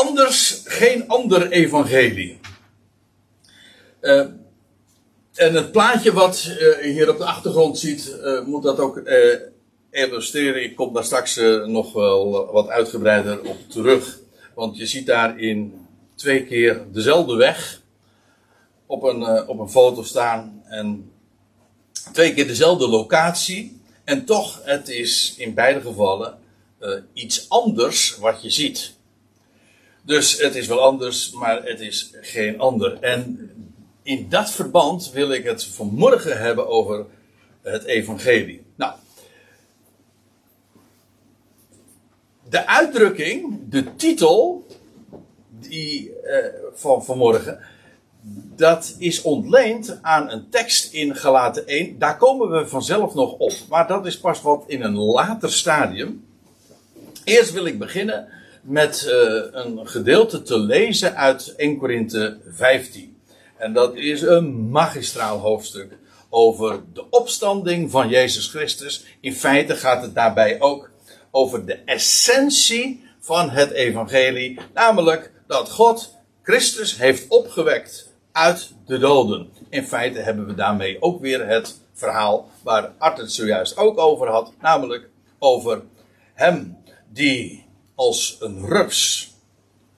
anders geen ander evangelie. Uh, en het plaatje wat uh, hier op de achtergrond ziet, uh, moet dat ook illustreren. Ik kom daar straks nog wel wat uitgebreider op terug. Want je ziet daarin twee keer dezelfde weg op een, op een foto staan. En twee keer dezelfde locatie. En toch, het is in beide gevallen iets anders wat je ziet. Dus het is wel anders, maar het is geen ander. En in dat verband wil ik het vanmorgen hebben over het evangelie. Nou, de uitdrukking, de titel die, uh, van vanmorgen, dat is ontleend aan een tekst in Galaten 1. Daar komen we vanzelf nog op. Maar dat is pas wat in een later stadium. Eerst wil ik beginnen met uh, een gedeelte te lezen uit 1 Korinthe 15. En dat is een magistraal hoofdstuk over de opstanding van Jezus Christus. In feite gaat het daarbij ook over de essentie van het evangelie. Namelijk dat God Christus heeft opgewekt uit de doden. In feite hebben we daarmee ook weer het verhaal waar Art het zojuist ook over had. Namelijk over hem die als een rups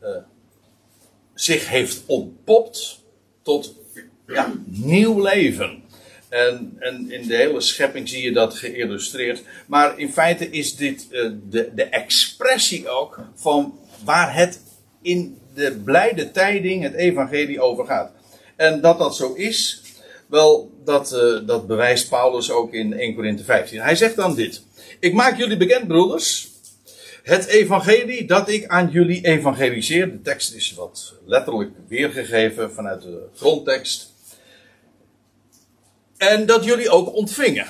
uh, zich heeft ontpopt tot ja, nieuw leven. En, en, in de hele schepping zie je dat geïllustreerd. Maar in feite is dit uh, de, de expressie ook van waar het in de blijde tijding, het evangelie, over gaat. En dat dat zo is, wel, dat, uh, dat bewijst Paulus ook in 1 Corinthië 15. Hij zegt dan dit. Ik maak jullie bekend, broeders, het evangelie dat ik aan jullie evangeliseer. De tekst is wat letterlijk weergegeven vanuit de grondtekst. En dat jullie ook ontvingen.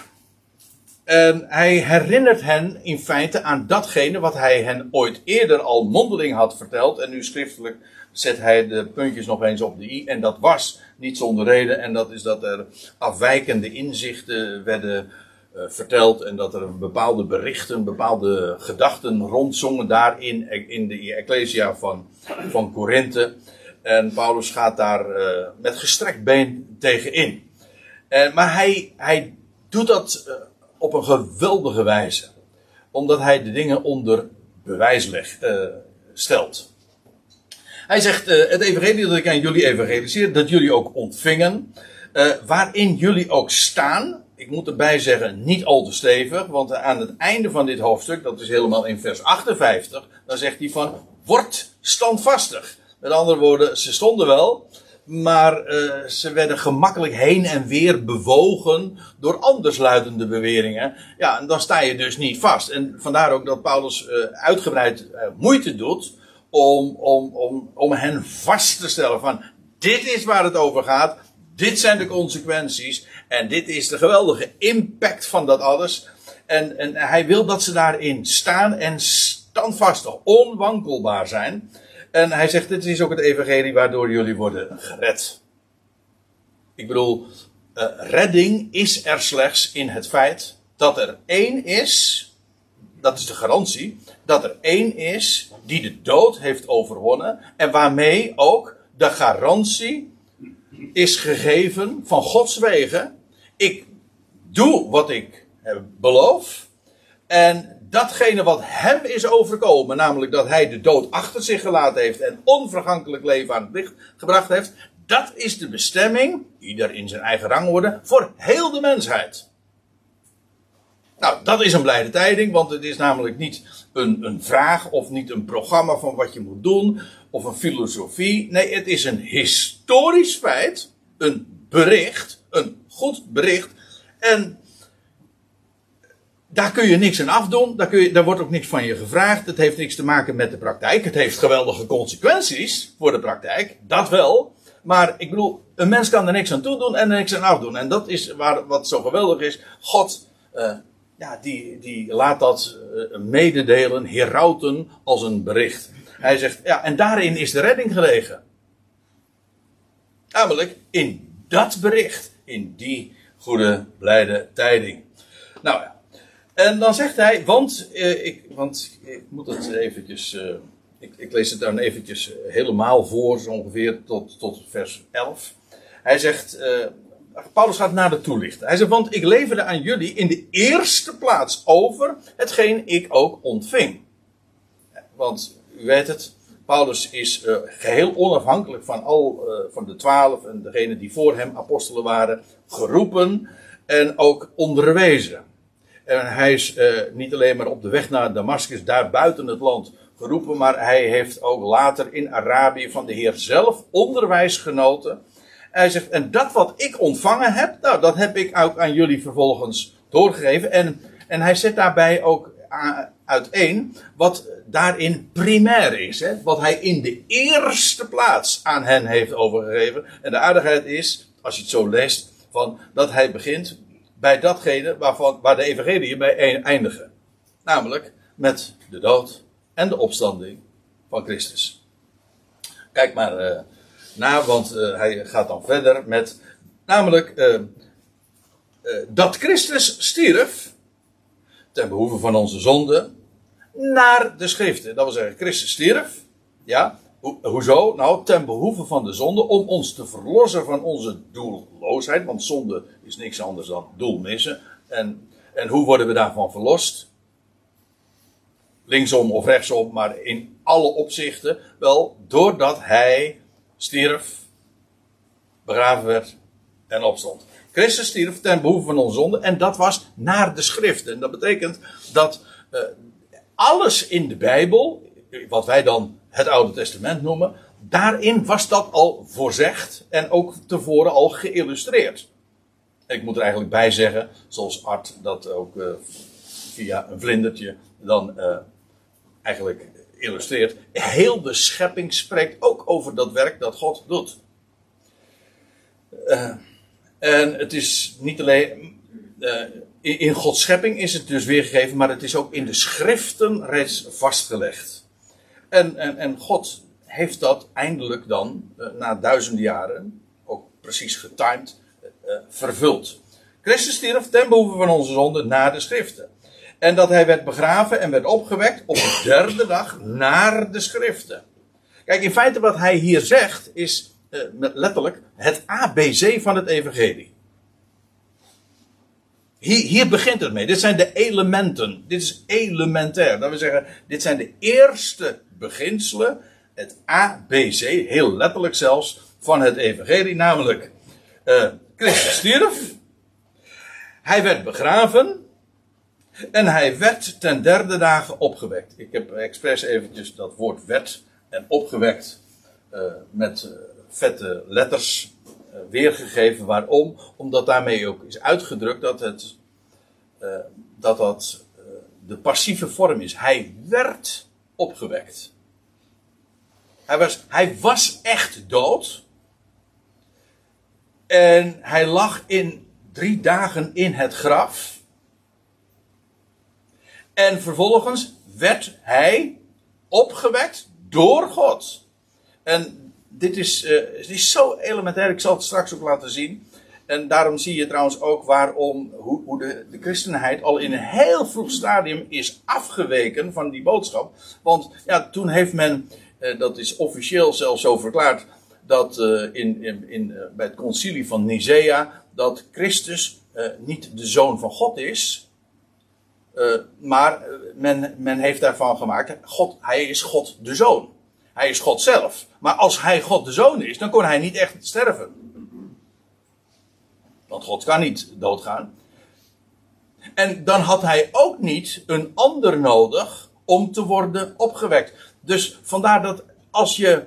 En hij herinnert hen in feite aan datgene wat hij hen ooit eerder al mondeling had verteld. En nu schriftelijk zet hij de puntjes nog eens op de i. En dat was niet zonder reden. En dat is dat er afwijkende inzichten werden uh, verteld en dat er bepaalde berichten, bepaalde gedachten rondzongen daar in, de Ecclesia van, van Korinthe. En Paulus gaat daar uh, met gestrekt been tegen in. Uh, maar hij, hij doet dat op een geweldige wijze. Omdat hij de dingen onder bewijs stelt. Hij zegt, het evangelie dat ik aan jullie evangeliseer, dat jullie ook ontvingen, waarin jullie ook staan, ik moet erbij zeggen, niet al te stevig, want aan het einde van dit hoofdstuk, dat is helemaal in vers 58, dan zegt hij van, word standvastig. Met andere woorden, ze stonden wel, maar uh, ze werden gemakkelijk heen en weer bewogen door andersluidende beweringen. Ja, en dan sta je dus niet vast. En vandaar ook dat Paulus uh, uitgebreid uh, moeite doet om, om, om, om hen vast te stellen van, dit is waar het over gaat, dit zijn de consequenties. En dit is de geweldige impact van dat alles. En, en hij wil dat ze daarin staan en standvastig, onwankelbaar zijn. En hij zegt: Dit is ook het evangelie waardoor jullie worden gered. Ik bedoel, uh, redding is er slechts in het feit dat er één is. Dat is de garantie. Dat er één is die de dood heeft overwonnen. En waarmee ook de garantie is gegeven van Gods wegen ik doe wat ik beloof. En datgene wat hem is overkomen, namelijk dat hij de dood achter zich gelaten heeft en onvergankelijk leven aan het licht gebracht heeft, dat is de bestemming, ieder in zijn eigen rangorde, voor heel de mensheid. Nou, dat is een blijde tijding, want het is namelijk niet een, een vraag of niet een programma van wat je moet doen of een filosofie. Nee, het is een historisch feit, een bericht, een goed bericht. En daar kun je niks aan afdoen. Daar, kun je, daar wordt ook niks van je gevraagd. Het heeft niks te maken met de praktijk. Het heeft geweldige consequenties voor de praktijk. Dat wel. Maar ik bedoel, een mens kan er niks aan toedoen en er niks aan afdoen. En dat is waar, wat zo geweldig is. God, uh, ja, die, die laat dat uh, mededelen, herauten als een bericht. Hij zegt, ja, en daarin is de redding gelegen. Namelijk in dat bericht in die goede, blijde tijding. Nou ja. En dan zegt hij, want, eh, ik, want ik moet het eventjes, uh, ik, ik, lees het dan eventjes helemaal voor, zo ongeveer tot, tot vers 11. Hij zegt, uh, Paulus gaat naar de toelichten. Hij zegt, want ik leverde aan jullie in de eerste plaats over hetgeen ik ook ontving. Want u weet het, Paulus is uh, geheel onafhankelijk van al uh, van de twaalf en degenen die voor hem apostelen waren, geroepen en ook onderwezen. En hij is uh, niet alleen maar op de weg naar Damascus, daar buiten het land, geroepen, maar hij heeft ook later in Arabië van de Heer zelf onderwijs genoten. Hij zegt, en dat wat ik ontvangen heb, nou, dat heb ik ook aan jullie vervolgens doorgegeven. En, en hij zet daarbij ook uiteen wat daarin primair is. Hè? Wat hij in de eerste plaats aan hen heeft overgegeven. En de aardigheid is, als je het zo leest, van, dat hij begint bij datgene waarvan, waar de evangelie bij eindigen. Namelijk met de dood en de opstanding van Christus. Kijk maar uh, na, want uh, hij gaat dan verder met, namelijk uh, dat Christus stierf ten behoeve van onze zonde naar de schriften. Dat wil zeggen, Christus stierf. Ja, Ho hoezo? Nou, ten behoeve van de zonde, om ons te verlossen van onze doelloosheid. Want zonde is niks anders dan doel missen. En, en hoe worden we daarvan verlost? Linksom of rechtsom, maar in alle opzichten. Wel, doordat hij stierf, begraven werd en opstond. Christus stierf ten behoeve van onze zonde en dat was naar de schriften. En dat betekent dat uh, alles in de Bijbel, wat wij dan het Oude Testament noemen, daarin was dat al voorzegd en ook tevoren al geïllustreerd. Ik moet er eigenlijk bij zeggen, zoals Art dat ook uh, via een vlindertje dan uh, eigenlijk illustreert. Heel de schepping spreekt ook over dat werk dat God doet. Uh, en het is niet alleen. In, in Gods schepping is het dus weergegeven, maar het is ook in de schriften reeds vastgelegd. En, en, en God heeft dat eindelijk dan, uh, na duizenden jaren, ook precies getimed, uh, vervuld. Christus stierf ten behoeve van onze zonde na de schriften. En dat hij werd begraven en werd opgewekt op de derde dag naar de schriften. Kijk, in feite wat hij hier zegt is uh, letterlijk het ABC van het evangelie. Hier, hier, begint het mee. Dit zijn de elementen. Dit is elementair. Dat wil zeggen, dit zijn de eerste beginselen. Het ABC, heel letterlijk zelfs, van het evangelie. Namelijk, uh, Christus stierf. Hij werd begraven. En hij werd ten derde dagen opgewekt. Ik heb expres eventjes dat woord werd en opgewekt uh, met uh, vette letters weergegeven. Waarom? Omdat daarmee ook is uitgedrukt dat het dat, dat de passieve vorm is. Hij werd opgewekt. Hij was, hij was echt dood. En hij lag in drie dagen in het graf. En vervolgens werd hij opgewekt door God. En dit is, dit is zo elementair, ik zal het straks ook laten zien. En daarom zie je trouwens ook waarom, hoe, hoe de, de christenheid al in een heel vroeg stadium is afgeweken van die boodschap. Want ja, toen heeft men, eh, dat is officieel zelfs zo verklaard, dat uh, in, in, in bij het concilie van Nicea, dat Christus niet de zoon van God is, maar men, men heeft daarvan gemaakt, God, hij is God de zoon. Hij is God zelf. Maar als hij God de zoon is, dan kon hij niet echt sterven. Want God kan niet doodgaan. En dan had hij ook niet een ander nodig om te worden opgewekt. Dus vandaar dat als je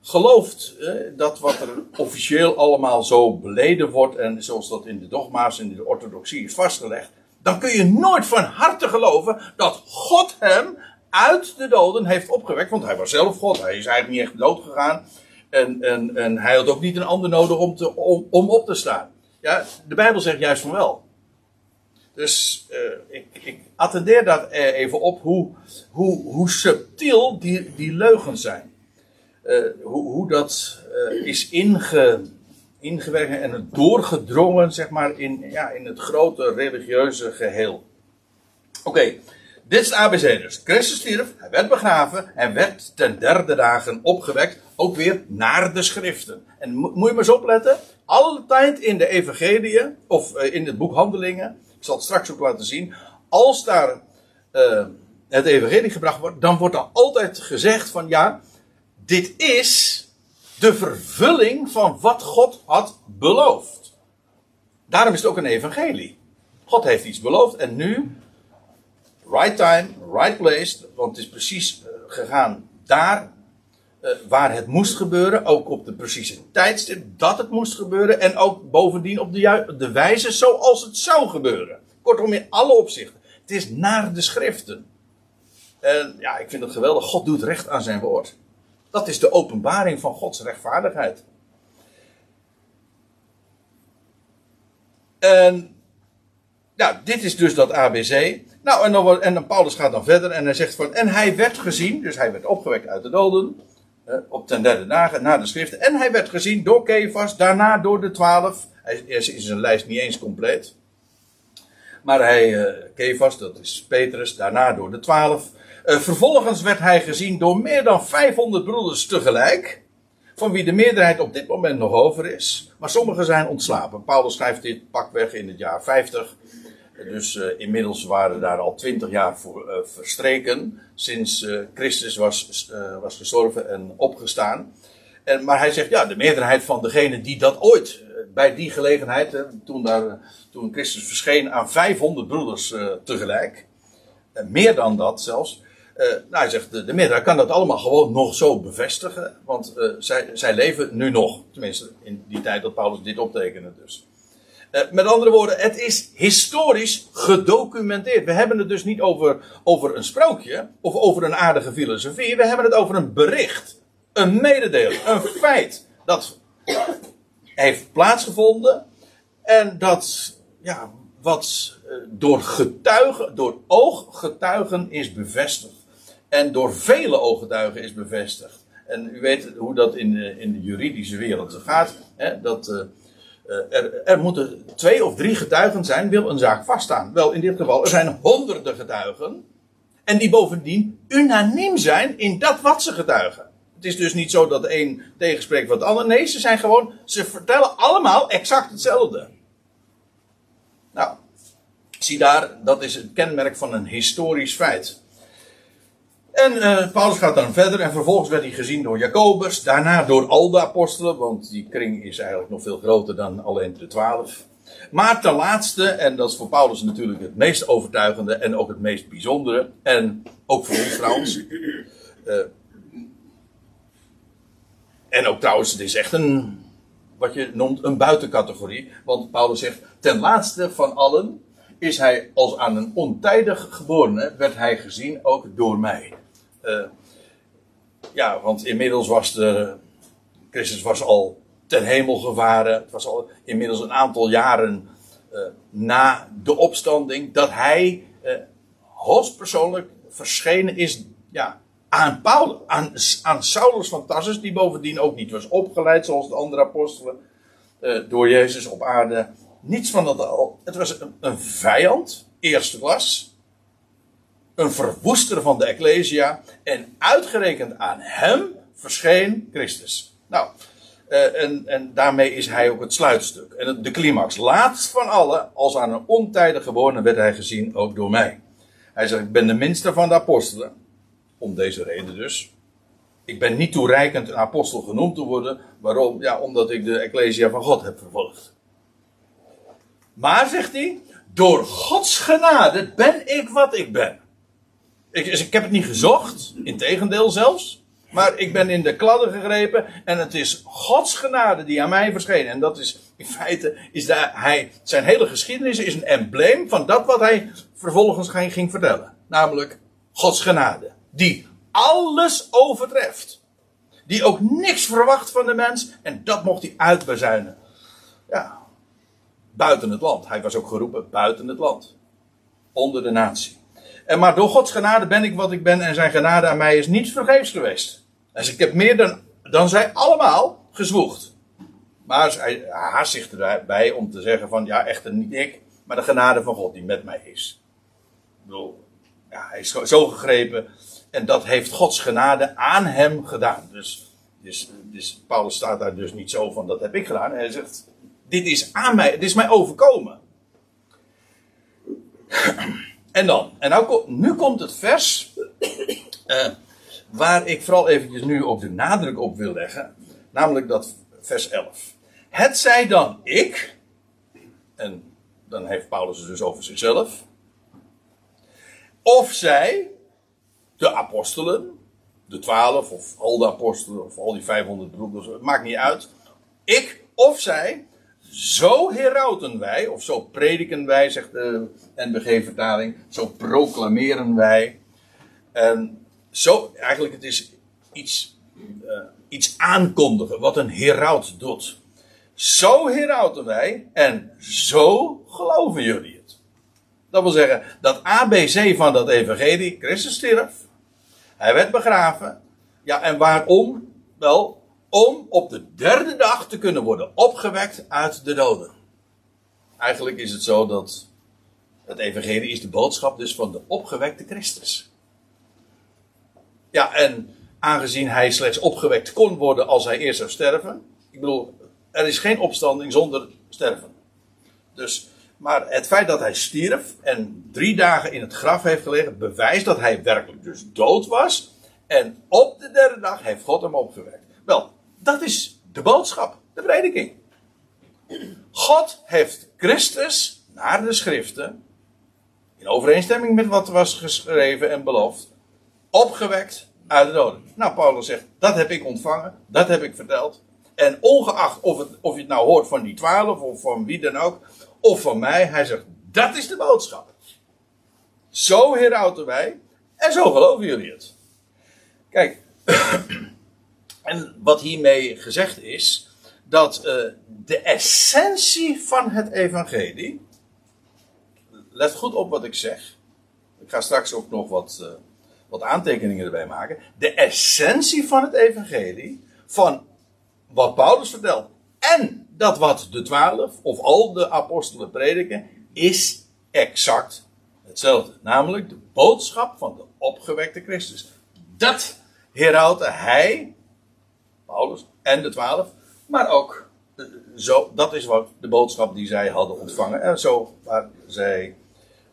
gelooft dat wat er officieel allemaal zo beleden wordt en zoals dat in de dogma's en de orthodoxie is vastgelegd, dan kun je nooit van harte geloven dat God hem uit de doden heeft opgewekt. Want hij was zelf God, hij is eigenlijk niet echt dood gegaan. En, en, en hij had ook niet een ander nodig om, te, om, om op te staan. Ja, de Bijbel zegt juist van wel. Dus uh, ik, ik, attendeer dat even op hoe, hoe, hoe subtiel die, die leugens zijn. Uh, hoe, hoe dat is inge, ingewerkt en doorgedrongen, zeg maar, in, ja, in het grote religieuze geheel. Oké. Dit is het ABC dus. Christus stierf, hij werd begraven en werd ten derde dagen opgewekt. Ook weer naar de schriften. En moet je maar eens opletten. Alle tijd in de evangelie, of eh, in het boek Handelingen. Ik zal het straks ook laten zien. Als daar uh, het evangelie gebracht wordt, dan wordt er altijd gezegd van ja, dit is de vervulling van wat God had beloofd. Daarom is het ook een evangelie. God heeft iets beloofd en nu, right time, right place, want het is precies eh, gegaan daar uh, waar het moest gebeuren, ook op de precieze tijdstip dat het moest gebeuren en ook bovendien op de, de wijze zoals het zou gebeuren. Kortom, in alle opzichten. Het is naar de schriften. En ja, ik vind het geweldig. God doet recht aan zijn woord. Dat is de openbaring van Gods rechtvaardigheid. En ja, dit is dus dat ABC. Nou, en dan, en dan Paulus gaat dan verder en hij zegt van, en hij werd gezien, dus hij werd opgewekt uit de doden, op ten derde dagen na de schriften, en hij werd gezien door Kefas, daarna door de twaalf. Hij is zijn lijst niet eens compleet. Maar hij, uh, Kefas, dat is Petrus, daarna door de twaalf. Uh, vervolgens werd hij gezien door meer dan 500 broeders tegelijk. Van wie de meerderheid op dit moment nog over is. Maar sommigen zijn ontslapen. Paulus schrijft dit pakweg in het jaar 50. Dus uh, inmiddels waren daar al 20 jaar voor uh, verstreken. Sinds Christus was, was gestorven en opgestaan. En, maar hij zegt, ja, de meerderheid van degenen die dat ooit, bij die gelegenheid, toen, daar, toen Christus verscheen aan 500 broeders tegelijk. meer dan dat zelfs. Nou, hij zegt, de, de meerderheid kan dat allemaal gewoon nog zo bevestigen. Want zij, zij leven nu nog. Tenminste, in die tijd dat Paulus dit optekende dus. Uh, met andere woorden, het is historisch gedocumenteerd. We hebben het dus niet over, over een sprookje of over een aardige filosofie. We hebben het over een bericht. Een mededeling. Een feit. Dat heeft plaatsgevonden. En dat, ja, wat door getuigen, door ooggetuigen is bevestigd en door vele ooggetuigen is bevestigd. En u weet hoe dat in de, in de juridische wereld gaat. Hè, dat uh, er, er, moeten twee of drie getuigen zijn, wil een zaak vaststaan. Wel, in dit geval, er zijn honderden getuigen. En die bovendien unaniem zijn in dat wat ze getuigen. Het is dus niet zo dat een tegenspreekt wat de ander. Nee, ze zijn gewoon, ze vertellen allemaal exact hetzelfde. Nou, zie daar, dat is het kenmerk van een historisch feit. En uh, Paulus gaat dan verder en vervolgens werd hij gezien door Jacobus, daarna door al de apostelen, want die kring is eigenlijk nog veel groter dan alleen de twaalf. Maar ten laatste, en dat is voor Paulus natuurlijk het meest overtuigende en ook het meest bijzondere, en ook voor ons trouwens. Uh, en ook trouwens, het is echt een, wat je noemt, een buitencategorie. Want Paulus zegt, ten laatste van allen is hij als aan een ontijdig geborene, werd hij gezien ook door mij. Uh, ja, want inmiddels was de. Christus was al ten hemel gevaren. Het was al inmiddels een aantal jaren uh, na de opstanding dat hij uh, hoogstpersoonlijk verschenen is ja, aan, Paulus, aan, aan Saulus van Tarsus, die bovendien ook niet was opgeleid zoals de andere apostelen door Jezus op aarde. Niets van dat al. Het was een, een vijand, eerste klas een verwoester van de Ecclesia. En uitgerekend aan hem verscheen Christus. Nou, uh, en, en daarmee is hij ook het sluitstuk. En de climax. Laatst van alle, als aan een ontijdig geboren werd hij gezien, ook door mij. Hij zegt, ik ben de minste van de apostelen. Om deze reden dus. Ik ben niet toereikend een apostel genoemd te worden. Waarom? Ja, omdat ik de Ecclesia van God heb vervolgd. Maar, zegt hij, door Gods genade ben ik wat ik ben. Ik, dus ik heb het niet gezocht, integendeel zelfs. Maar ik ben in de kladden gegrepen en het is Gods genade die aan mij verscheen. En dat is in feite, is daar, hij, zijn hele geschiedenis is een embleem van dat wat hij vervolgens ging vertellen. Namelijk Gods genade. Die alles overtreft. Die ook niks verwacht van de mens en dat mocht hij uitbezuinen. Ja, buiten het land. Hij was ook geroepen buiten het land. Onder de natie. En maar door Gods genade ben ik wat ik ben en zijn genade aan mij is niet vergeefs geweest. Dus ik heb meer dan, dan zij allemaal gezwoegd. Maar hij haast zich erbij om te zeggen van ja, echter niet ik, maar de genade van God die met mij is. Ik bedoel, ja, hij is zo gegrepen. En dat heeft Gods genade aan hem gedaan. Dus, dus, dus Paulus staat daar dus niet zo van, dat heb ik gedaan. Hij zegt, dit is aan mij, dit is mij overkomen. En dan, en nou, nu komt het vers uh, waar ik vooral eventjes nu ook de nadruk op wil leggen. Namelijk dat vers 11. Het zij dan ik, en dan heeft Paulus het dus over zichzelf. Of zij, de apostelen, de twaalf of al de apostelen of al die 500 broeders, het maakt niet uit. Ik of zij, zo herauten wij, of zo prediken wij, zegt de NBG-vertaling, zo proclameren wij. En zo, eigenlijk, het is iets, uh, iets aankondigen, wat een heraut doet. Zo herauten wij en zo geloven jullie het. Dat wil zeggen, dat ABC van dat evangelie, Christus stierf, hij werd begraven. Ja, en waarom? Wel, om op de derde dag te kunnen worden opgewekt uit de doden. Eigenlijk is het zo dat het evangelie is de boodschap dus van de opgewekte Christus. Ja, en aangezien hij slechts opgewekt kon worden als hij eerst zou sterven. Ik bedoel, er is geen opstanding zonder sterven. Dus, maar het feit dat hij stierf en drie dagen in het graf heeft gelegen, bewijst dat hij werkelijk dus dood was. En op de derde dag heeft God hem opgewekt. Wel, dat is de boodschap, de prediking. God heeft Christus naar de schriften, in overeenstemming met wat was geschreven en beloofd, opgewekt uit de doden. Nou, Paulus zegt, dat heb ik ontvangen, dat heb ik verteld. En ongeacht of, het, of je het nou hoort van die twaalf of van wie dan ook, of van mij, hij zegt, dat is de boodschap. Zo herauten wij en zo geloven jullie het. Kijk, en wat hiermee gezegd is, dat uh, de essentie van het evangelie, let goed op wat ik zeg, ik ga straks ook nog wat, uh, wat aantekeningen erbij maken, de essentie van het evangelie, van wat Paulus vertelt en dat wat de twaalf of al de apostelen prediken, is exact hetzelfde. Namelijk de boodschap van de opgewekte Christus. Dat herhaalde hij, Paulus en de twaalf, maar ook eh, zo, dat is wat de boodschap die zij hadden ontvangen en zo waar zij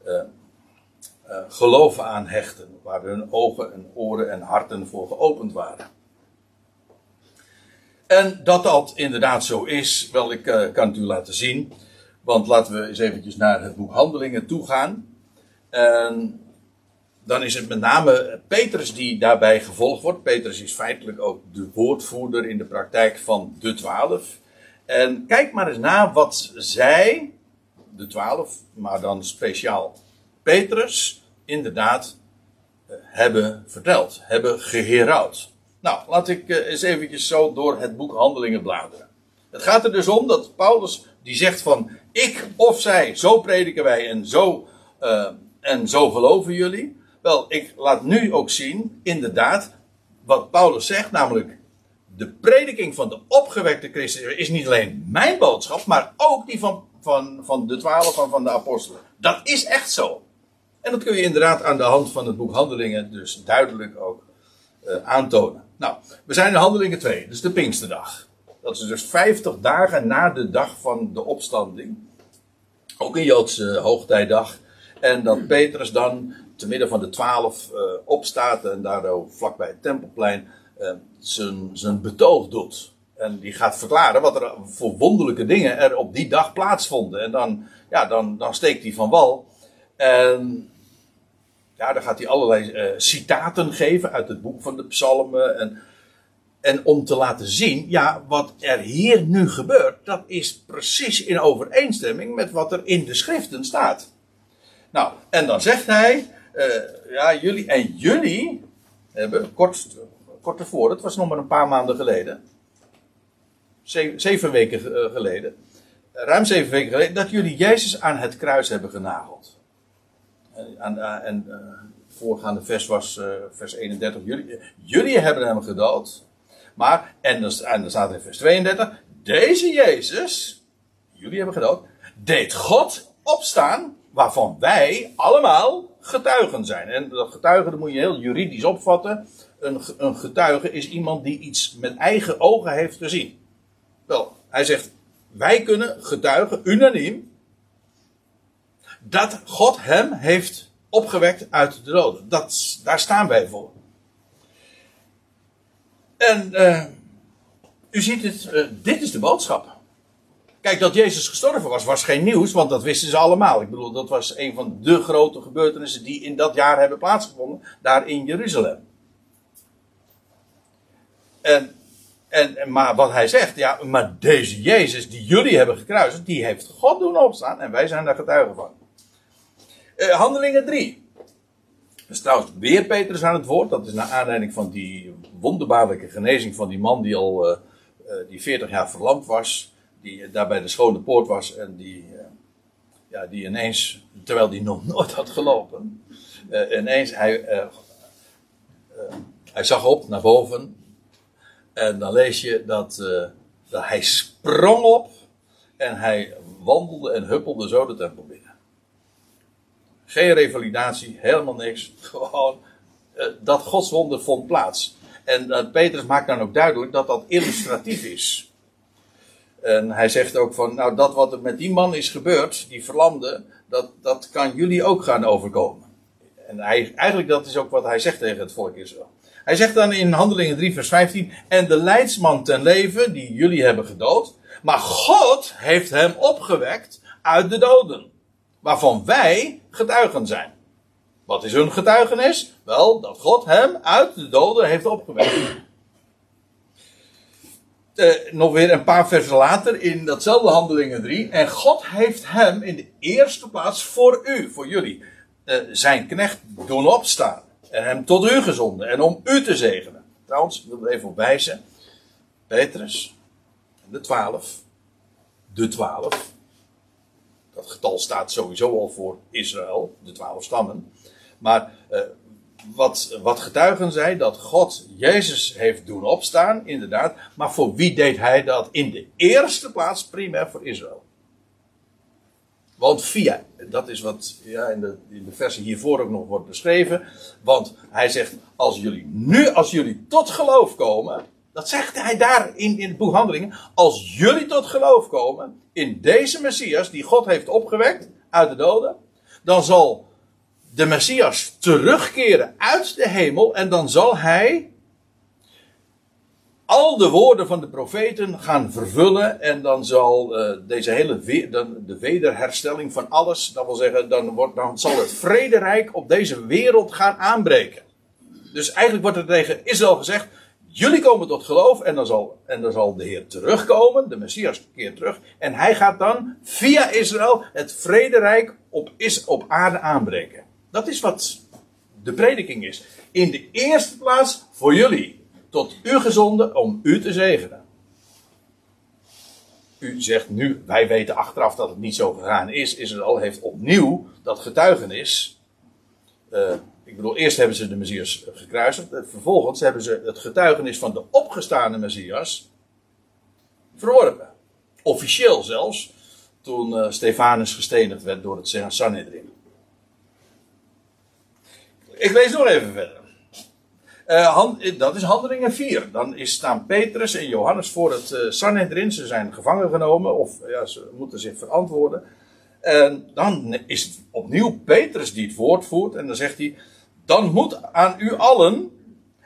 uh, uh, geloven aan hechten, waar hun ogen en oren en harten voor geopend waren. En dat dat inderdaad zo is, wel, ik uh, kan het u laten zien. Want laten we eens eventjes naar het boek Handelingen toe gaan. En dan is het met name Petrus die daarbij gevolgd wordt. Petrus is feitelijk ook de woordvoerder in de praktijk van de twaalf. En kijk maar eens na wat zij, de twaalf, maar dan speciaal Petrus, inderdaad uh, hebben verteld, hebben geherouwd. Nou, laat ik uh, eens eventjes zo door het boek Handelingen bladeren. Het gaat er dus om dat Paulus die zegt van ik of zij, zo prediken wij en zo, uh, en zo geloven jullie. Wel, ik laat nu ook zien, inderdaad, wat Paulus zegt, namelijk de prediking van de opgewekte Christus is niet alleen mijn boodschap, maar ook die van, van, van de twaalf van, van de apostelen. Dat is echt zo. En dat kun je inderdaad aan de hand van het boek Handelingen dus duidelijk ook uh, aantonen. Nou, we zijn in Handelingen 2, dus de Pinksterdag. Dat is dus 50 dagen na de dag van de opstanding. Ook een Joodse hoogtijdag. En dat Petrus dan te midden van de twaalf uh, opstaat en daardoor vlakbij het tempelplein uh, zijn betoog doet. En die gaat verklaren wat er voor wonderlijke dingen er op die dag plaatsvonden. En dan, ja, dan, dan steekt hij van wal. En ja, dan gaat hij allerlei uh, citaten geven uit het boek van de psalmen. En, en om te laten zien, ja, wat er hier nu gebeurt, dat is precies in overeenstemming met wat er in de schriften staat. Nou, en dan zegt hij, ja, jullie, en jullie hebben, kort, kort ervoor, dat was nog maar een paar maanden geleden, zeven, weken uh, geleden, ruim zeven weken geleden, dat jullie Jezus aan het kruis hebben genageld. En, en uh, voorgaande vers was vers 31. Jullie, jullie hebben hem gedood. Maar, en dan, en dan staat in vers 32. Deze Jezus, jullie hebben gedood, deed God opstaan. Waarvan wij allemaal getuigen zijn. En dat getuigen dat moet je heel juridisch opvatten. Een, een getuige is iemand die iets met eigen ogen heeft gezien. Wel, hij zegt, wij kunnen getuigen, unaniem, dat God hem heeft opgewekt uit de doden. Dat, daar staan wij voor. En uh, u ziet het, uh, dit is de boodschap. Kijk, dat Jezus gestorven was, was geen nieuws, want dat wisten ze allemaal. Ik bedoel, dat was een van de grote gebeurtenissen die in dat jaar hebben plaatsgevonden, daar in Jeruzalem. En, en, maar wat hij zegt, ja, maar deze Jezus die jullie hebben gekruisigd, die heeft God doen opstaan en wij zijn daar getuigen van. Uh, handelingen 3. Er is trouwens weer Petrus aan het woord. Dat is naar aanleiding van die wonderbaarlijke genezing van die man die al uh, uh, die 40 jaar verlamd was. Die daar bij de schone poort was en die, ja, die ineens, terwijl die nog nooit had gelopen, ineens hij, hij zag op naar boven. En dan lees je dat, dat hij sprong op en hij wandelde en huppelde zo de tempel binnen. Geen revalidatie, helemaal niks. Gewoon uh, dat godswonder vond plaats. En uh, Petrus maakt dan ook duidelijk dat dat illustratief is. En hij zegt ook van, nou dat wat er met die man is gebeurd, die verlamde, dat, dat kan jullie ook gaan overkomen. En hij, eigenlijk dat is ook wat hij zegt tegen het volk Israël. Hij zegt dan in Handelingen 3 vers 15, en de leidsman ten leven die jullie hebben gedood, maar God heeft hem opgewekt uit de doden waarvan wij getuigen zijn. Wat is hun getuigenis? Wel, dat God hem uit de doden heeft opgewekt. Uh, nog weer een paar versen later in datzelfde Handelingen 3. En God heeft hem in de eerste plaats voor u, voor jullie, uh, zijn knecht doen opstaan. En hem tot u gezonden en om u te zegenen. Trouwens, ik wil er even op wijzen. Petrus, de twaalf, de twaalf, dat getal staat sowieso al voor Israël, de twaalf stammen. Maar uh, wat, wat getuigen zij dat God Jezus heeft doen opstaan, inderdaad. Maar voor wie deed hij dat? In de eerste plaats primair voor Israël. Want via, dat is wat ja, in, de, in de versie hiervoor ook nog wordt beschreven. Want hij zegt, als jullie nu, als jullie tot geloof komen, dat zegt hij daar in, in het boek Handelingen. Als jullie tot geloof komen in deze Messias die God heeft opgewekt uit de doden, dan zal de Messias terugkeren uit de hemel en dan zal hij al de woorden van de profeten gaan vervullen en dan zal uh, deze hele de wederherstelling van alles, dat wil zeggen, dan, wordt, dan zal het vrederijk op deze wereld gaan aanbreken. Dus eigenlijk wordt er tegen Israël gezegd, Jullie komen tot geloof en dan zal, en dan zal de Heer terugkomen, de Messias keert terug. En hij gaat dan via Israël het vrederijk op, is, op aarde aanbreken. Dat is wat de prediking is. In de eerste plaats voor jullie, tot u gezonden om u te zegenen. U zegt nu, wij weten achteraf dat het niet zo gegaan is. Israël heeft opnieuw dat getuigenis. Uh, ik bedoel, eerst hebben ze de Messias gekruisigd. Vervolgens hebben ze het getuigenis van de opgestane Messias verworpen. Officieel zelfs, toen uh, Stefanus gestenigd werd door het Sanhedrin. Ik lees nog even verder. Uh, hand, dat is handelingen 4. Dan is, staan Petrus en Johannes voor het uh, Sanhedrin. Ze zijn gevangen genomen of ja, ze moeten zich verantwoorden. En dan is het opnieuw Petrus die het woord voert. En dan zegt hij: dan moet aan u allen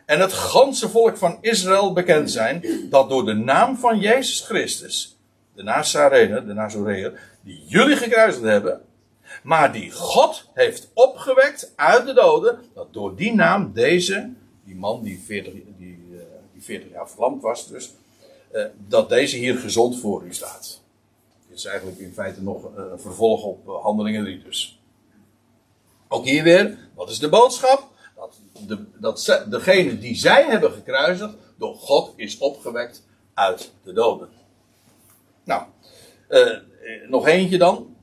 en het ganse volk van Israël bekend zijn dat door de naam van Jezus Christus, de Nazarener, de Nazoreer, die jullie gekruisigd hebben, maar die God heeft opgewekt uit de doden, dat door die naam deze, die man die 40, die, uh, die 40 jaar verlamd was dus, uh, dat deze hier gezond voor u staat. Dit is eigenlijk in feite nog een vervolg op Handelingen 3 dus. Ook hier weer, wat is de boodschap? Dat, de, dat degene die zij hebben gekruisigd, door God is opgewekt uit de doden. Nou, nog eentje dan.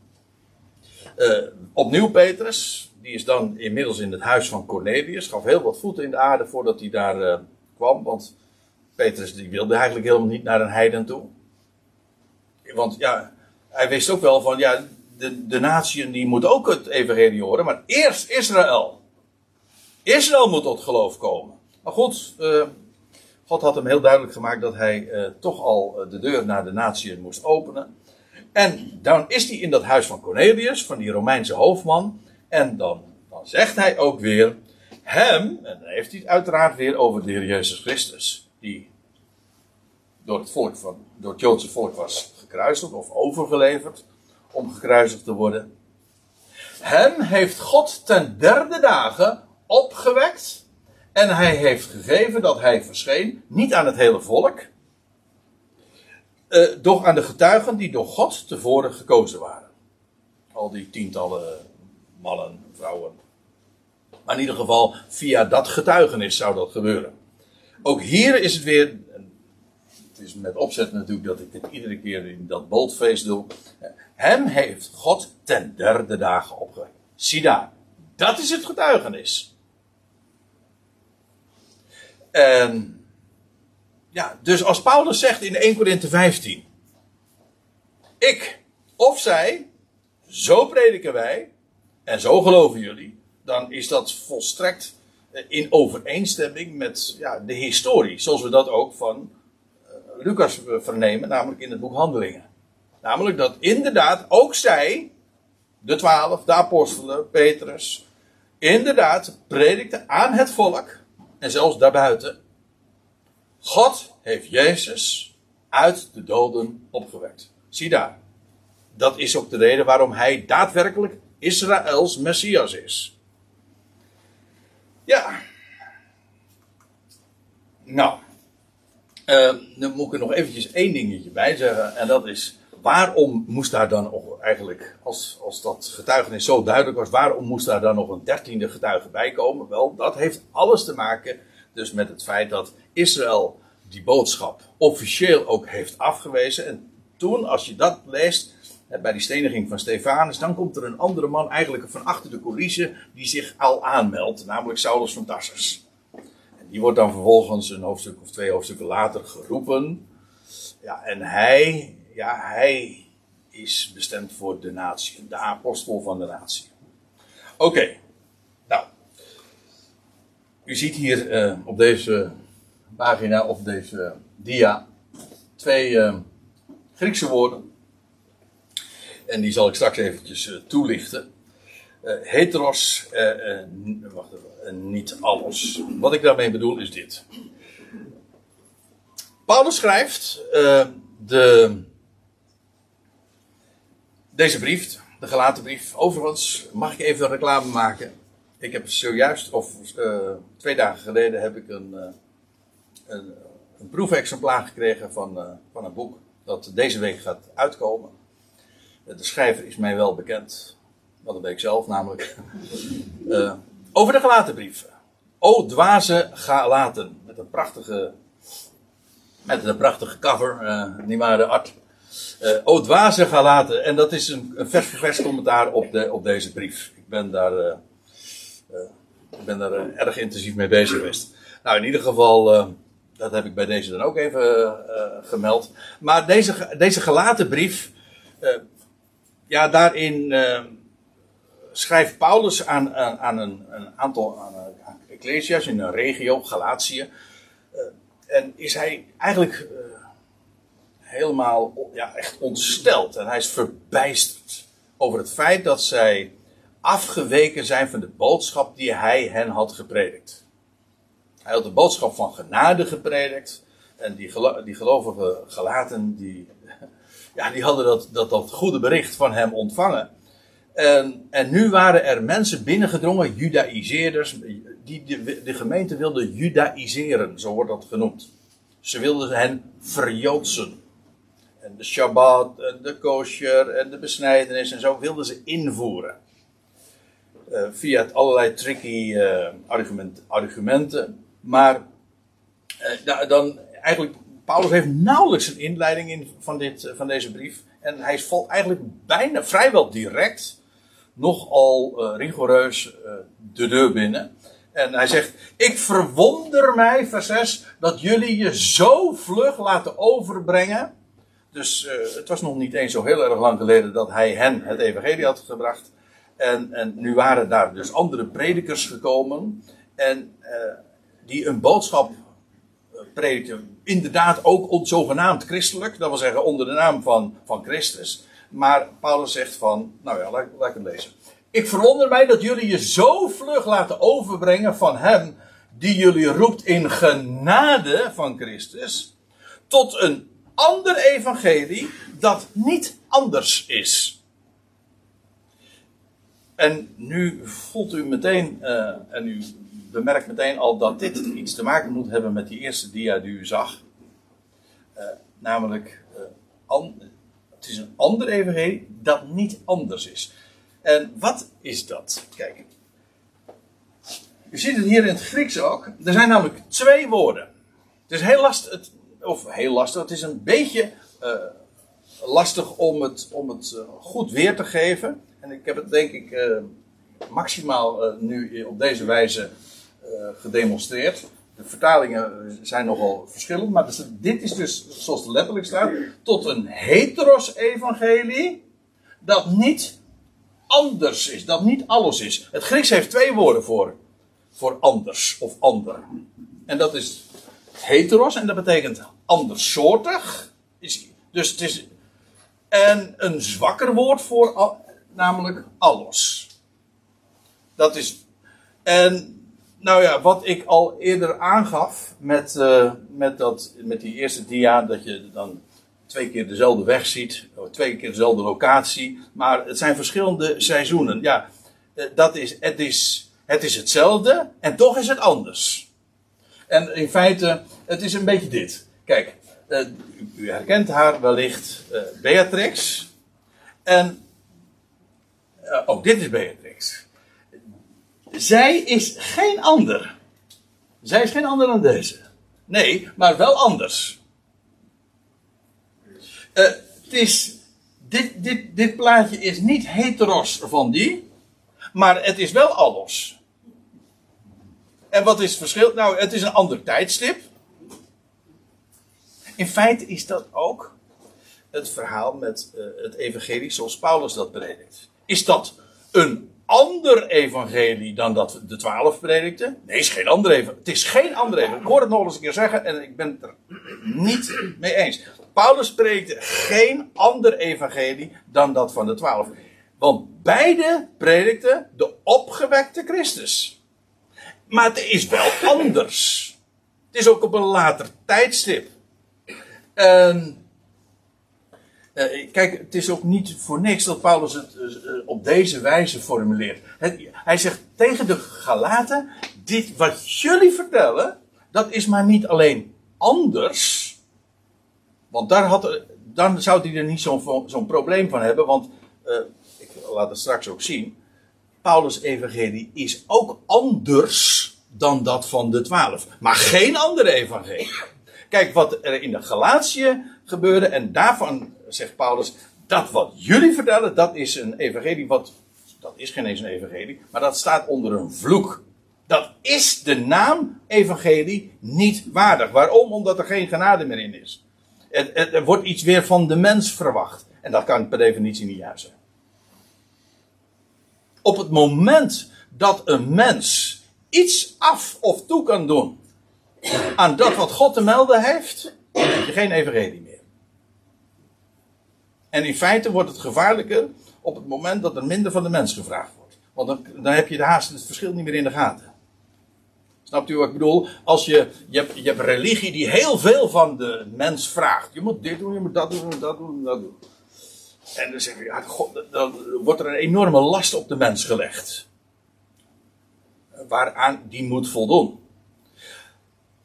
Uh, opnieuw Petrus, die is dan inmiddels in het huis van Cornelius. Gaf heel wat voeten in de aarde voordat hij daar uh, kwam. Want Petrus die wilde eigenlijk helemaal niet naar een heiden toe. Want ja, hij wist ook wel van, ja, de, de natieën die moeten ook het evangelie horen, maar eerst Israël. Israël moet tot geloof komen. Maar goed, uh, God had hem heel duidelijk gemaakt dat hij toch al de deur naar de natieën moest openen. En dan is hij in dat huis van Cornelius, van die Romeinse hoofdman. En dan, dan zegt hij ook weer, hem, en dan heeft hij het uiteraard weer over de Heer Jezus Christus, die door het, volk van, door het Joodse volk was gekruisigd of overgeleverd om gekruisigd te worden. Hem heeft God ten derde dagen opgewekt en hij heeft gegeven dat hij verscheen, niet aan het hele volk, uh, doch aan de getuigen die door God tevoren gekozen waren. Al die tientallen mannen, vrouwen. Maar in ieder geval, via dat getuigenis zou dat gebeuren. Ook hier is het weer het is met opzet natuurlijk dat ik dit iedere keer in dat boldfeest doe. Hem heeft God ten derde dagen opgewekt. Zie daar. Dat is het getuigenis. En ja, dus als Paulus zegt in 1 Corinthië 15. Ik of zij, zo prediken wij en zo geloven jullie. Dan is dat volstrekt in overeenstemming met ja, de historie. Zoals we dat ook van Lucas vernemen, namelijk in het boek Handelingen. Namelijk dat inderdaad ook zij, de twaalf, de apostelen, Petrus, inderdaad predikten aan het volk en zelfs daarbuiten. God heeft Jezus uit de doden opgewekt. Zie daar. Dat is ook de reden waarom hij daadwerkelijk Israëls Messias is. Ja. Nou, uh, dan moet ik er nog eventjes één dingetje bij zeggen. En dat is, waarom moest daar dan eigenlijk, als, als dat getuigenis zo duidelijk was, waarom moest daar dan nog een dertiende getuige bij komen? Wel, dat heeft alles te maken dus met het feit dat Israël die boodschap officieel ook heeft afgewezen. En toen, als je dat leest, bij die steniging van Stefanus, dan komt er een andere man eigenlijk van achter de coulissen die zich al aanmeldt, namelijk Saulus van Tarsus. Die wordt dan vervolgens een hoofdstuk of twee hoofdstukken later geroepen. Ja, en hij, ja, hij is bestemd voor de natie, de apostel van de natie. Oké. U ziet hier uh, op deze pagina, of deze dia, twee uh, Griekse woorden. En die zal ik straks eventjes uh, toelichten. heteros, wacht even niet alles. Wat ik daarmee bedoel is dit. Paulus schrijft de, deze brief, de gelaten brief. Overigens mag ik even reclame maken. Ik heb zojuist, of uh, twee dagen geleden, heb ik een, uh, een, een proefexemplaar gekregen van, van een boek dat deze week gaat uitkomen. De schrijver is mij wel bekend. Dat weet ik zelf namelijk. Over de gelatenbrief. O dwaze galaten. Met een prachtige, met een prachtige cover, niet waar de art. O dwaze galaten. En dat is een, een vers vers commentaar op, de, op deze brief. Ik ben daar, ik ben daar erg intensief mee bezig geweest. Nou, in ieder geval, dat heb ik bij deze dan ook even gemeld. Maar deze, deze gelaten brief, ja, daarin schrijft Paulus aan, aan, een, een, aantal aan, aan ecclesia's in een regio, Galatië. En is hij eigenlijk helemaal ja, echt ontsteld. En hij is verbijsterd over het feit dat zij afgeweken zijn van de boodschap die hij hen had gepredikt. Hij had de boodschap van genade gepredikt. En die, gelo die gelovige gelaten, die, ja, die hadden dat, dat, dat goede bericht van hem ontvangen. En, en nu waren er mensen binnengedrongen, judaïseerders, die de, de gemeente wilden judaïseren, zo wordt dat genoemd. Ze wilden hen verjoodsen. En de Shabbat, de kosher, en de besnijdenis en zo wilden ze invoeren. Uh, via allerlei tricky uh, argument, argumenten. Maar uh, dan eigenlijk, Paulus heeft nauwelijks een inleiding in van, dit, van deze brief. En hij valt eigenlijk bijna vrijwel direct nogal uh, rigoureus de deur binnen. En hij zegt: Ik verwonder mij, vers 6, dat jullie je zo vlug laten overbrengen Dus het was nog niet eens zo heel erg lang geleden dat hij hen het evangelie had gebracht. En, en nu waren daar dus andere predikers gekomen. En uh, die een boodschap predikten. Inderdaad ook zogenaamd christelijk. Dat wil zeggen onder de naam van, van Christus. Maar Paulus zegt van, nou ja, laat, laat ik het lezen. Ik verwonder mij dat jullie je zo vlug laten overbrengen van hem die jullie roept in genade van Christus. Tot een ander evangelie dat niet anders is. En nu voelt u meteen, uh, en u bemerkt meteen al dat dit iets te maken moet hebben met die eerste dia die u zag. Uh, namelijk, an, het is een ander evangelie dat niet anders is. En wat is dat? Kijk. U ziet het hier in het Grieks ook. Er zijn namelijk twee woorden. Het is heel lastig, of heel lastig, het is een beetje lastig om het, om het goed weer te geven. En ik heb het denk ik maximaal nu op deze wijze gedemonstreerd. De vertalingen zijn nogal verschillend, maar dus, dit is dus, zoals het letterlijk staat, tot een heteros-evangelie dat niet anders is, dat niet alles is. Het Grieks heeft twee woorden voor, voor anders of ander. En dat is heteros en dat betekent andersoortig. Dus het is en een zwakker woord voor, namelijk alles. Dat is, en nou ja, wat ik al eerder aangaf met, uh, met, dat, met die eerste dia, dat je dan twee keer dezelfde weg ziet, twee keer dezelfde locatie, maar het zijn verschillende seizoenen. Ja, eh, dat is, het, is, het is hetzelfde en toch is het anders. En in feite, het is een beetje dit. Kijk, uh, u herkent haar wellicht, Beatrix. En ook dit is Beatrix. Zij is geen ander. Zij is geen ander dan deze. Nee, maar wel anders. Uh, het is, dit, dit, dit plaatje is niet heteros van die, maar het is wel alles. En wat is het verschil? Nou, het is een ander tijdstip. In feite is dat ook het verhaal met uh, het evangelie zoals Paulus dat predikt. Is dat een ander evangelie dan dat de twaalf predikten. Nee, het is geen ander evangelie. Het is geen ander evangelie. Ik hoor het nog eens een keer zeggen en ik ben het er niet mee eens. Paulus predikte geen ander evangelie dan dat van de twaalf. Want beide predikten de opgewekte Christus. Maar het is wel anders. Het is ook op een later tijdstip. En kijk, het is ook niet voor niks dat Paulus het uh, op deze wijze formuleert. Hij zegt tegen de Galaten: Dit wat jullie vertellen, dat is maar niet alleen anders. Want daar had, dan zou hij er niet zo'n probleem van hebben. Want, ik laat het straks ook zien. Paulus' evangelie is ook anders dan dat van de twaalf. Maar geen andere evangelie. Kijk wat er in de Galatië gebeurde. En daarvan zegt Paulus, dat wat jullie vertellen, dat is een evangelie wat, dat is geen eens een evangelie, maar dat staat onder een vloek. Dat is de naam evangelie niet waardig. Waarom? Omdat er geen genade meer in is. Er, wordt iets weer van de mens verwacht. En dat kan per definitie niet juist zijn. Op het moment dat een mens iets af of toe kan doen aan dat wat God te melden heeft, heb je geen evangelie meer. En in feite wordt het gevaarlijker op het moment dat er minder van de mens gevraagd wordt. Want dan, dan heb je de haast het verschil niet meer in de gaten. Snapt u wat ik bedoel? Als je, je, hebt, je hebt religie die heel veel van de mens vraagt. Je moet dit doen, je moet dat doen, je moet dat doen, dat doen. En dan zeg je, ja, God, dan wordt er een enorme last op de mens gelegd. Waaraan die moet voldoen.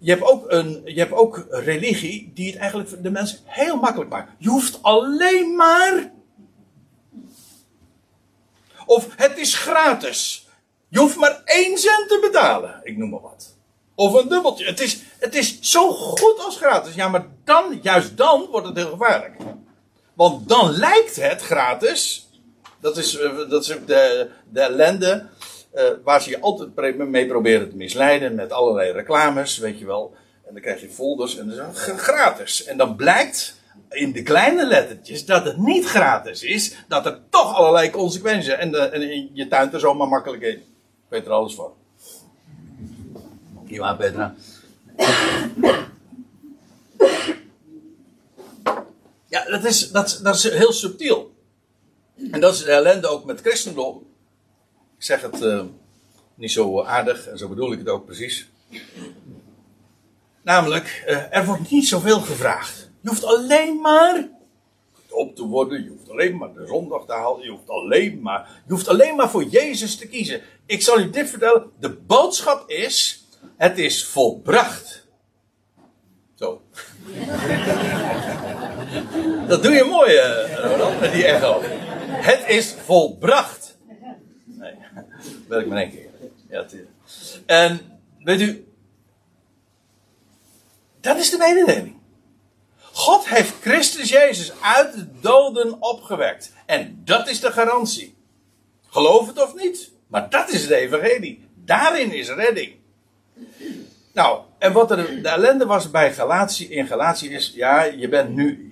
Je hebt, ook een, je hebt ook religie die het eigenlijk de mens heel makkelijk maakt. Je hoeft alleen maar. Of het is gratis. Je hoeft maar één cent te betalen. Ik noem maar wat. Of een dubbeltje. Het is, het is zo goed als gratis. Ja, maar dan, juist dan wordt het heel gevaarlijk. Want dan lijkt het gratis. Dat is, eh, dat is de, de ellende uh, waar ze je altijd mee proberen te misleiden met allerlei reclames, weet je wel. En dan krijg je folders en dat is gratis. En dan blijkt in de kleine lettertjes dat het niet gratis is, dat er toch allerlei consequenties zijn. En, de, en je tuint er zomaar makkelijk in. Ik weet er alles van. Ja, Petra. Ja, dat is, dat, dat is heel subtiel. En dat is de ellende ook met christendom. Ik zeg het uh, niet zo aardig, en zo bedoel ik het ook precies. Namelijk, uh, er wordt niet zoveel gevraagd. Je hoeft alleen maar op te worden. Je hoeft alleen maar de zondag te halen. Je hoeft alleen maar, je hoeft alleen maar voor Jezus te kiezen. Ik zal u dit vertellen. De boodschap is, het is volbracht. Zo. Dat doe je mooi, uh, met die echo. Het is volbracht. Nee, werk maar één keer. Ja, en weet u, dat is de mededeling. God heeft Christus Jezus uit de doden opgewekt. En dat is de garantie. Geloof het of niet, maar dat is de evangelie. Daarin is redding. Nou, en wat er de ellende was bij Galatie, in Galatie is, ja, je bent nu,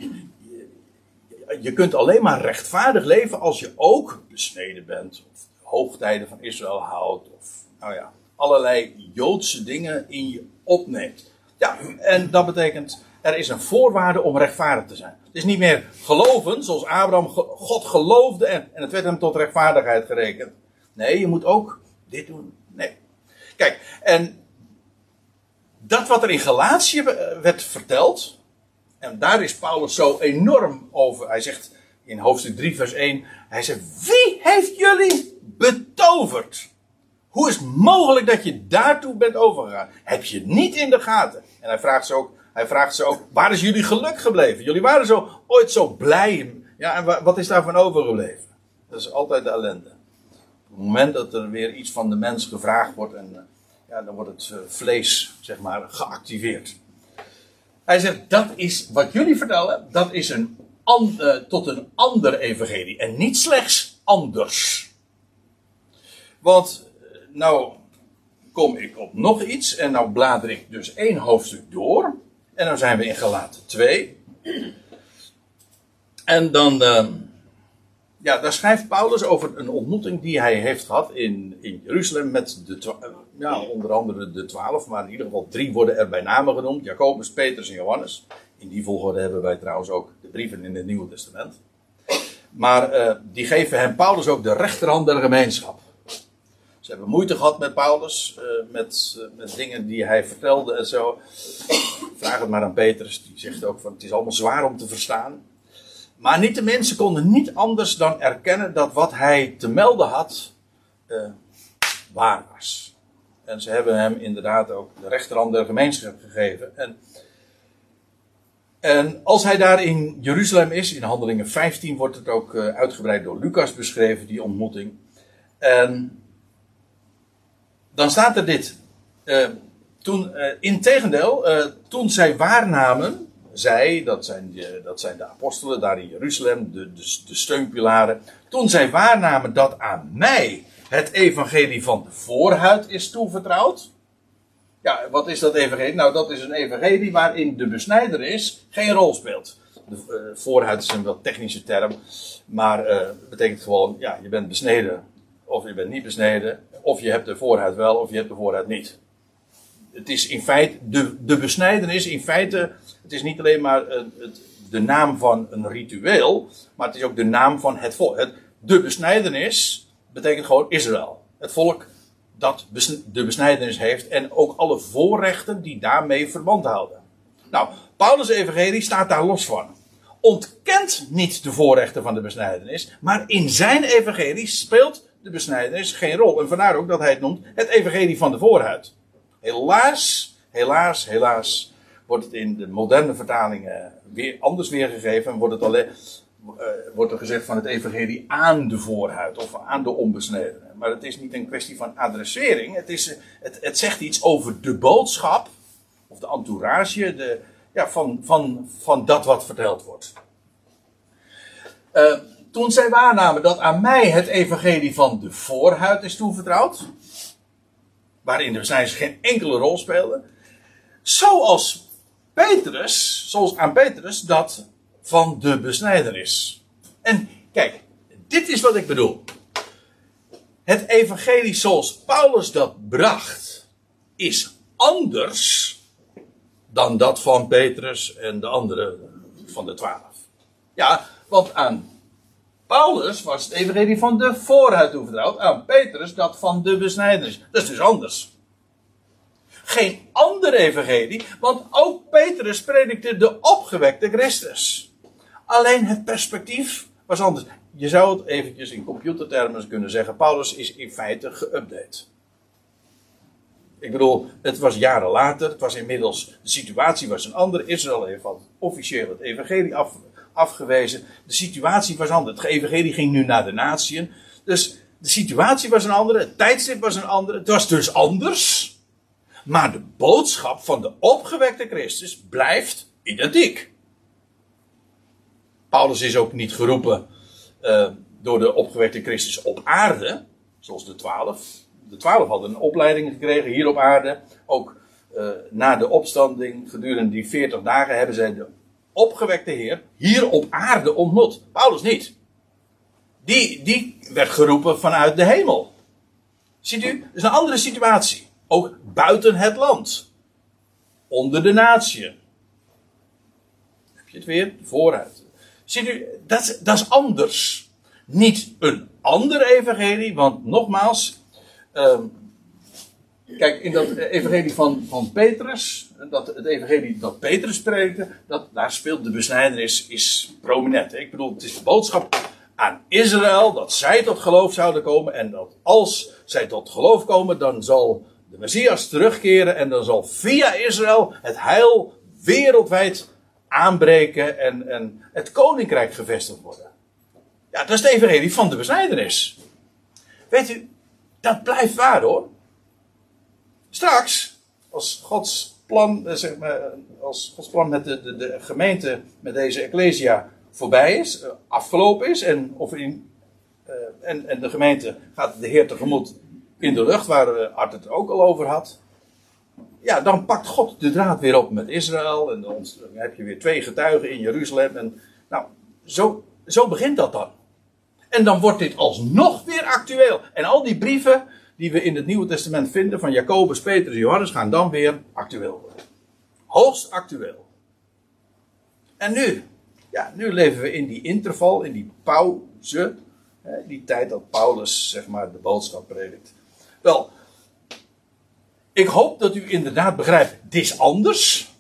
je kunt alleen maar rechtvaardig leven als je ook besneden bent, hoogtijden van Israël houdt, of nou ja, allerlei Joodse dingen in je opneemt. Ja, en dat betekent, er is een voorwaarde om rechtvaardig te zijn. Het is niet meer geloven, zoals Abraham God geloofde en, en het werd hem tot rechtvaardigheid gerekend. Nee, je moet ook dit doen. Nee. Kijk, en dat wat er in Galatië werd verteld, en daar is Paulus zo enorm over. Hij zegt in hoofdstuk 3, vers 1, hij zegt, wie heeft jullie betoverd? Hoe is het mogelijk dat je daartoe bent overgegaan? Heb je niet in de gaten? En hij vraagt ze ook, hij vraagt ze ook, waar is jullie geluk gebleven? Jullie waren zo, ooit zo blij. Ja, en wat is daarvan overgebleven? Dat is altijd de ellende. Op het moment dat er weer iets van de mens gevraagd wordt, en, eh, ja, dan wordt het eh, vlees, zeg maar, geactiveerd. Hij zegt, dat is wat jullie vertellen, dat is een, uh, tot een ander evangelie. En niet slechts anders. Want, nou, kom ik op nog iets. En nou blader ik dus één hoofdstuk door. En dan zijn we in Galaten 2. En dan, uh, ja, daar schrijft Paulus over een ontmoeting die hij heeft gehad in, in Jeruzalem met de, ja, onder andere de twaalf, maar in ieder geval drie worden er bij namen genoemd: Jacobus, Petrus en Johannes. In die volgorde hebben wij trouwens ook de brieven in het Nieuwe Testament. Maar uh, die geven hem Paulus ook de rechterhand der gemeenschap. Ze hebben moeite gehad met Paulus, uh, met, uh, met dingen die hij vertelde en zo. Vraag het maar aan Petrus, die zegt ook van het is allemaal zwaar om te verstaan. Maar niet de mensen konden niet anders dan erkennen dat wat hij te melden had uh, waar was. En ze hebben hem inderdaad ook de rechterhand der gemeenschap gegeven. En, en als hij daar in Jeruzalem is, in Handelingen 15 wordt het ook uitgebreid door Lucas beschreven, die ontmoeting. En dan staat er dit. Uh, toen, uh, integendeel, uh, toen zij waarnamen, zij, dat zijn, de, dat zijn de apostelen daar in Jeruzalem, de, de, de steunpilaren. Toen zij waarnamen dat aan mij het evangelie van de voorhuid is toevertrouwd. Ja, wat is dat evangelie? Nou, dat is een evangelie waarin de besnijderis geen rol speelt. De voorhuid is een wel technische term, maar uh, betekent gewoon, ja, je bent besneden of je bent niet besneden, of je hebt de voorhuid wel of je hebt de voorhuid niet. Het is in feite, de, de besnijdenis in feite, het is niet alleen maar het, het, de naam van een ritueel, maar het is ook de naam van het volk. Het, de besnijdenis betekent gewoon Israël. Het volk dat de besnijdenis heeft en ook alle voorrechten die daarmee verband houden. Nou, Paulus' evangelie staat daar los van. Ontkent niet de voorrechten van de besnijdenis, maar in zijn evangelie speelt de besnijdenis geen rol. En vandaar ook dat hij het noemt het evangelie van de voorhuid. Helaas, helaas, helaas wordt het in de moderne vertalingen weer anders weergegeven en wordt het alleen, uh, wordt er gezegd van het evangelie aan de voorhuid of aan de onbesnedenen. Maar het is niet een kwestie van adressering. Het, is, het, het zegt iets over de boodschap of de entourage de, ja, van, van, van dat wat verteld wordt. Uh, toen zij waarnamen dat aan mij het evangelie van de voorhuid is toevertrouwd, waarin de besnijdenis geen enkele rol speelde, zoals Petrus, zoals aan Petrus dat van de besnijdenis. En kijk, dit is wat ik bedoel. Het evangelie zoals Paulus dat bracht, is anders dan dat van Petrus en de andere van de twaalf. Ja, want aan Paulus was het evangelie van de vooruit aan Petrus dat van de besnijdenis. Dat is dus anders. Geen ander evangelie, want ook Petrus predikte de opgewekte Christus. Alleen het perspectief was anders. Je zou het eventjes in computertermen kunnen zeggen, Paulus is in feite geüpdate. Ik bedoel, het was jaren later, het was inmiddels, de situatie was een andere. Israël heeft officieel het evangelie af, afgewezen. De situatie was anders. Het evangelie ging nu naar de natieën. Dus de situatie was een andere, het tijdstip was een andere. Het was dus anders. Maar de boodschap van de opgewekte Christus blijft identiek. Paulus is ook niet geroepen uh, door de opgewekte Christus op aarde, zoals de twaalf de twaalf hadden een opleiding gekregen hier op aarde. Ook uh, na de opstanding, gedurende die 40 dagen, hebben zij de opgewekte Heer hier op aarde ontmoet. Paulus niet. Die, die werd geroepen vanuit de hemel. Ziet u? Dat is een andere situatie. Ook buiten het land. Onder de natie. Heb je het weer? Vooruit. Ziet u, dat, dat is anders. Niet een ander evangelie, want nogmaals, Ehm, kijk, in dat evangelie van, van Petrus, dat, het evangelie dat Petrus predikte, dat, daar speelt de besnijdenis is prominent. Ik bedoel, het is de boodschap aan Israël dat zij tot geloof zouden komen en dat als zij tot geloof komen, dan zal de Messias terugkeren en dan zal via Israël het heil wereldwijd aanbreken en, en het koninkrijk gevestigd worden. Ja, dat is de evangelie van de besnijdenis. Weet u, dat blijft waar hoor. Straks, als Gods plan, eh, zeg maar, als Gods plan met de, de, de gemeente, met deze Ecclesia voorbij is, eh, afgelopen is, en, of in, uh, en, en de gemeente gaat de Heer tegemoet in de lucht, waar Art het ook al over had. Ja, dan pakt God de draad weer op met Israël. En dan heb je weer twee getuigen in Jeruzalem. En, nou, zo, zo begint dat dan. En dan wordt dit alsnog weer actueel. En al die brieven die we in het Nieuwe Testament vinden van Jacobus, Petrus en Johannes gaan dan weer actueel worden. Hoogst actueel. En nu? Ja, nu leven we in die interval, in die pauze. Die tijd dat Paulus, zeg maar, de boodschap predikt. Wel, ik hoop dat u inderdaad begrijpt, dit is anders.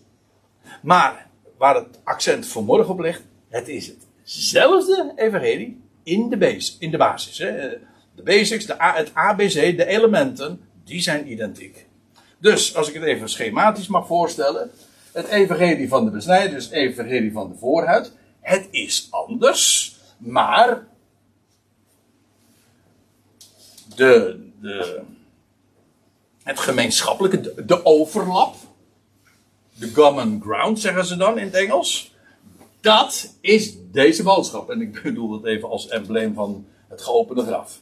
Maar waar het accent vanmorgen op ligt, het is hetzelfde evangelie, in de, base, in de basis. Hè. De basics, de het ABC, de elementen, die zijn identiek. Dus, als ik het even schematisch mag voorstellen. Het evangelie van de besnijding, dus evangelie van de voorhuid. Het is anders, maar de, de, het gemeenschappelijke, de, de overlap, de common ground zeggen ze dan in het Engels. Dat is deze boodschap. En ik bedoel dat even als embleem van het geopende graf.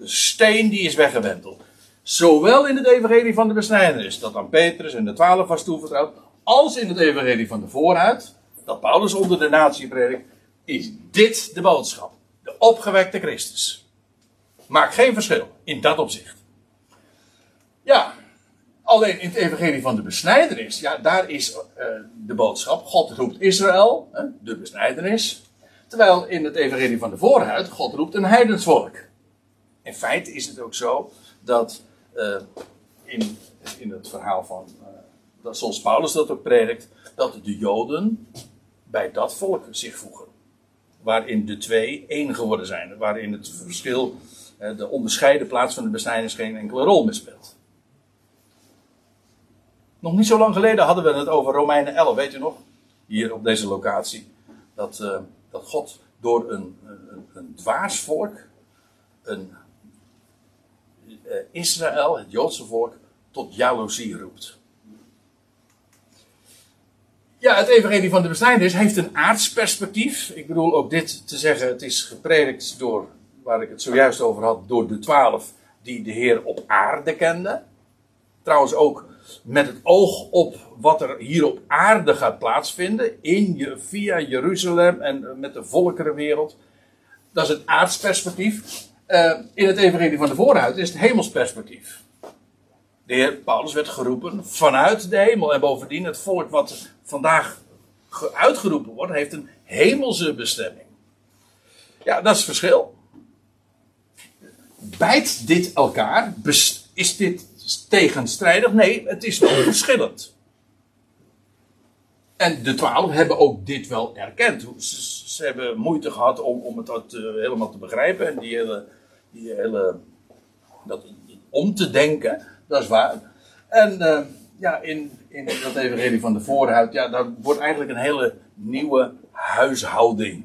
De steen die is weggewenteld. Zowel in het evangelie van de besnijdenis, dat aan Petrus en de twaalf was toevertrouwd, als in het evangelie van de vooruit, dat Paulus onder de natie predikt, is dit de boodschap. De opgewekte Christus. Maakt geen verschil in dat opzicht. Ja, Alleen in het evangelie van de besnijdenis, ja, daar is uh, de boodschap, God roept Israël, hè, de besnijdenis. Terwijl in het evangelie van de voorhuid, God roept een heidensvolk. In feite is het ook zo dat uh, in, in het verhaal van, uh, dat zoals Paulus dat ook predikt, dat de Joden bij dat volk zich voegen. Waarin de twee één geworden zijn. Waarin het verschil, de onderscheiden plaats van de besnijdenis geen enkele rol meer speelt. Nog niet zo lang geleden hadden we het over Romeinen 11, weet je nog? Hier op deze locatie. Dat, uh, dat God door een, een, een dwaas volk, een uh, Israël, het Joodse volk, tot jaloezie roept. Ja, het evangelie van de besnijdenis heeft een aardsperspectief. Ik bedoel ook dit te zeggen, het is gepredikt door, waar ik het zojuist over had, door de twaalf die de Heer op aarde kenden. Trouwens ook met het oog op wat er hier op aarde gaat plaatsvinden, in via Jeruzalem en met de volkerenwereld. Dat is het aardsperspectief. Uh, in het evangelie van de vooruit is het hemelsperspectief. De heer Paulus werd geroepen vanuit de hemel. En bovendien, het volk wat vandaag uitgeroepen wordt, heeft een hemelse bestemming. Ja, dat is het verschil. Bijt dit elkaar? Is dit tegenstrijdig? Nee, het is wel verschillend. En de twaalf hebben ook dit wel erkend. Ze, hebben moeite gehad om, om het uh, helemaal te begrijpen. En die hele, die hele dat, om te denken, dat is waar. En uh, ja, in, in dat evangelie van de voorhuid, ja, daar wordt eigenlijk een hele nieuwe huishouding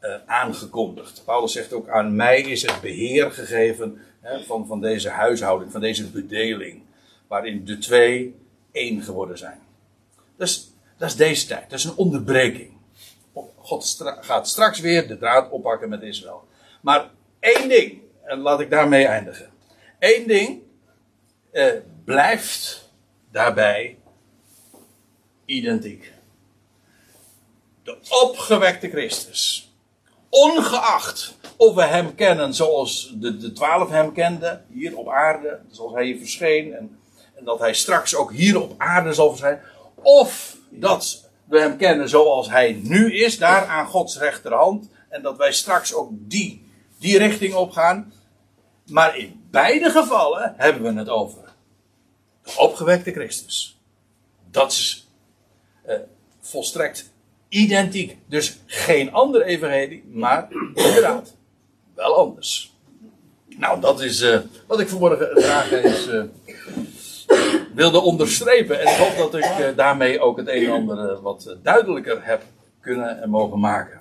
uh, aangekondigd. Paulus zegt ook, aan mij is het beheer gegeven hè, van, van deze huishouding, van deze bedeling. Waarin de twee één geworden zijn. Dus dat is deze tijd. Dat is een onderbreking. God gaat straks weer de draad oppakken met Israël. Maar één ding, en laat ik daarmee eindigen. Eén ding eh, blijft daarbij identiek. De opgewekte Christus. Ongeacht of we hem kennen zoals de, de twaalf hem kenden, hier op aarde, zoals hij hier verscheen, en, en dat hij straks ook hier op aarde zal verschijnen. Of dat we hem kennen zoals hij nu is, daar aan Gods rechterhand, en dat wij straks ook die, die richting op gaan. Maar in beide gevallen hebben we het over de opgewekte Christus. Dat is uh, volstrekt identiek. Dus geen ander evangelie, maar inderdaad wel anders. Nou, dat is uh, wat ik vanmorgen graag eens uh, wilde onderstrepen. En ik hoop dat ik daarmee ook het een en ander wat duidelijker heb kunnen en mogen maken.